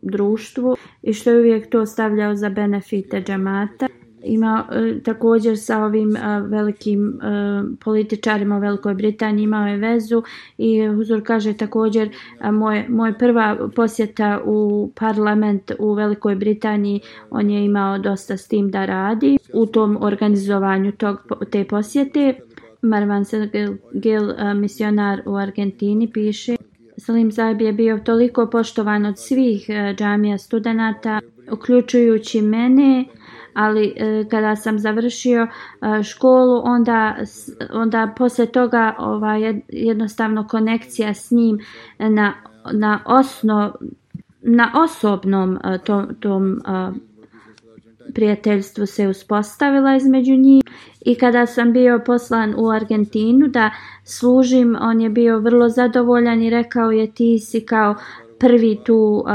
društvu i što je uvijek to stavljao za benefite džamata ima e, također sa ovim e, velikim e, političarima u Velikoj Britaniji imao je vezu i Huzur kaže također moj, moj prva posjeta u parlament u Velikoj Britaniji on je imao dosta s tim da radi u tom organizovanju tog, te posjete Marvan Selgil Gil, misionar u Argentini piše Salim Zajb je bio toliko poštovan od svih džamija studenta uključujući mene ali e, kada sam završio e, školu onda onda posle toga ova jednostavno konekcija s njim na na osno na osobnom e, to, tom e, prijateljstvu se uspostavila između njih i kada sam bio poslan u Argentinu da služim on je bio vrlo zadovoljan i rekao je ti si kao prvi tu uh,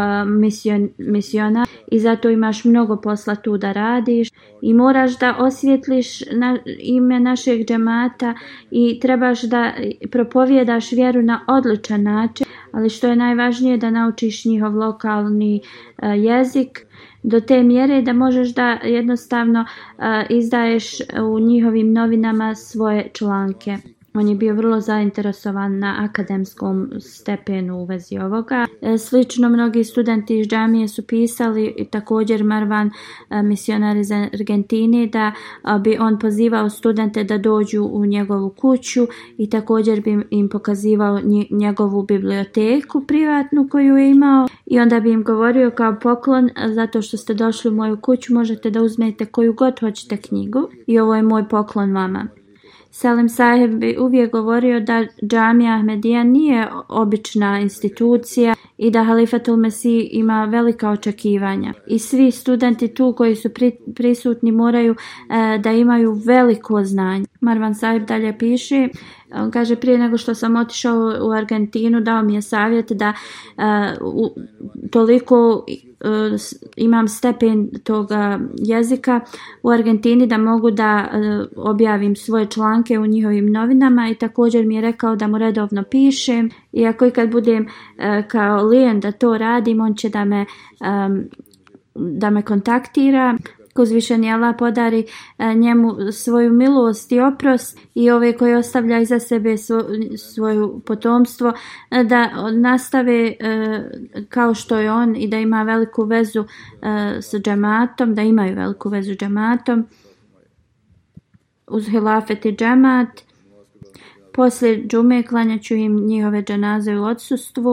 misionar i zato imaš mnogo posla tu da radiš i moraš da osvjetliš na ime našeg džemata i trebaš da propovjedaš vjeru na odličan način, ali što je najvažnije da naučiš njihov lokalni e, jezik do te mjere da možeš da jednostavno e, izdaješ u njihovim novinama svoje članke. On je bio vrlo zainteresovan na akademskom stepenu u vezi ovoga. E, slično mnogi studenti iz džamije su pisali i također Marvan, e, misionar iz Argentine, da bi on pozivao studente da dođu u njegovu kuću i također bi im pokazivao njegovu biblioteku privatnu koju je imao. I onda bi im govorio kao poklon, zato što ste došli u moju kuću, možete da uzmete koju god hoćete knjigu i ovo je moj poklon vama. Selim Saheb bi uvijek govorio da džamija Ahmedija nije obična institucija i da Halifatul Mesih ima velika očekivanja. I svi studenti tu koji su pri, prisutni moraju e, da imaju veliko znanje. Marvan Saheb dalje piše on kaže prije nego što sam otišao u Argentinu dao mi je savjet da uh, u, toliko uh, imam stepen toga jezika u Argentini da mogu da uh, objavim svoje članke u njihovim novinama i također mi je rekao da mu redovno pišem iako i kad budem uh, kao lijen da to radim on će da me um, da me kontaktira uzvišeni Allah podari e, njemu svoju milost i opros i ove koje ostavlja iza sebe svoju potomstvo e, da nastave e, kao što je on i da ima veliku vezu s džematom, da imaju veliku vezu džematom uz hilafet i džemat. Poslije džume klanjaću im njihove dženaze u odsustvu.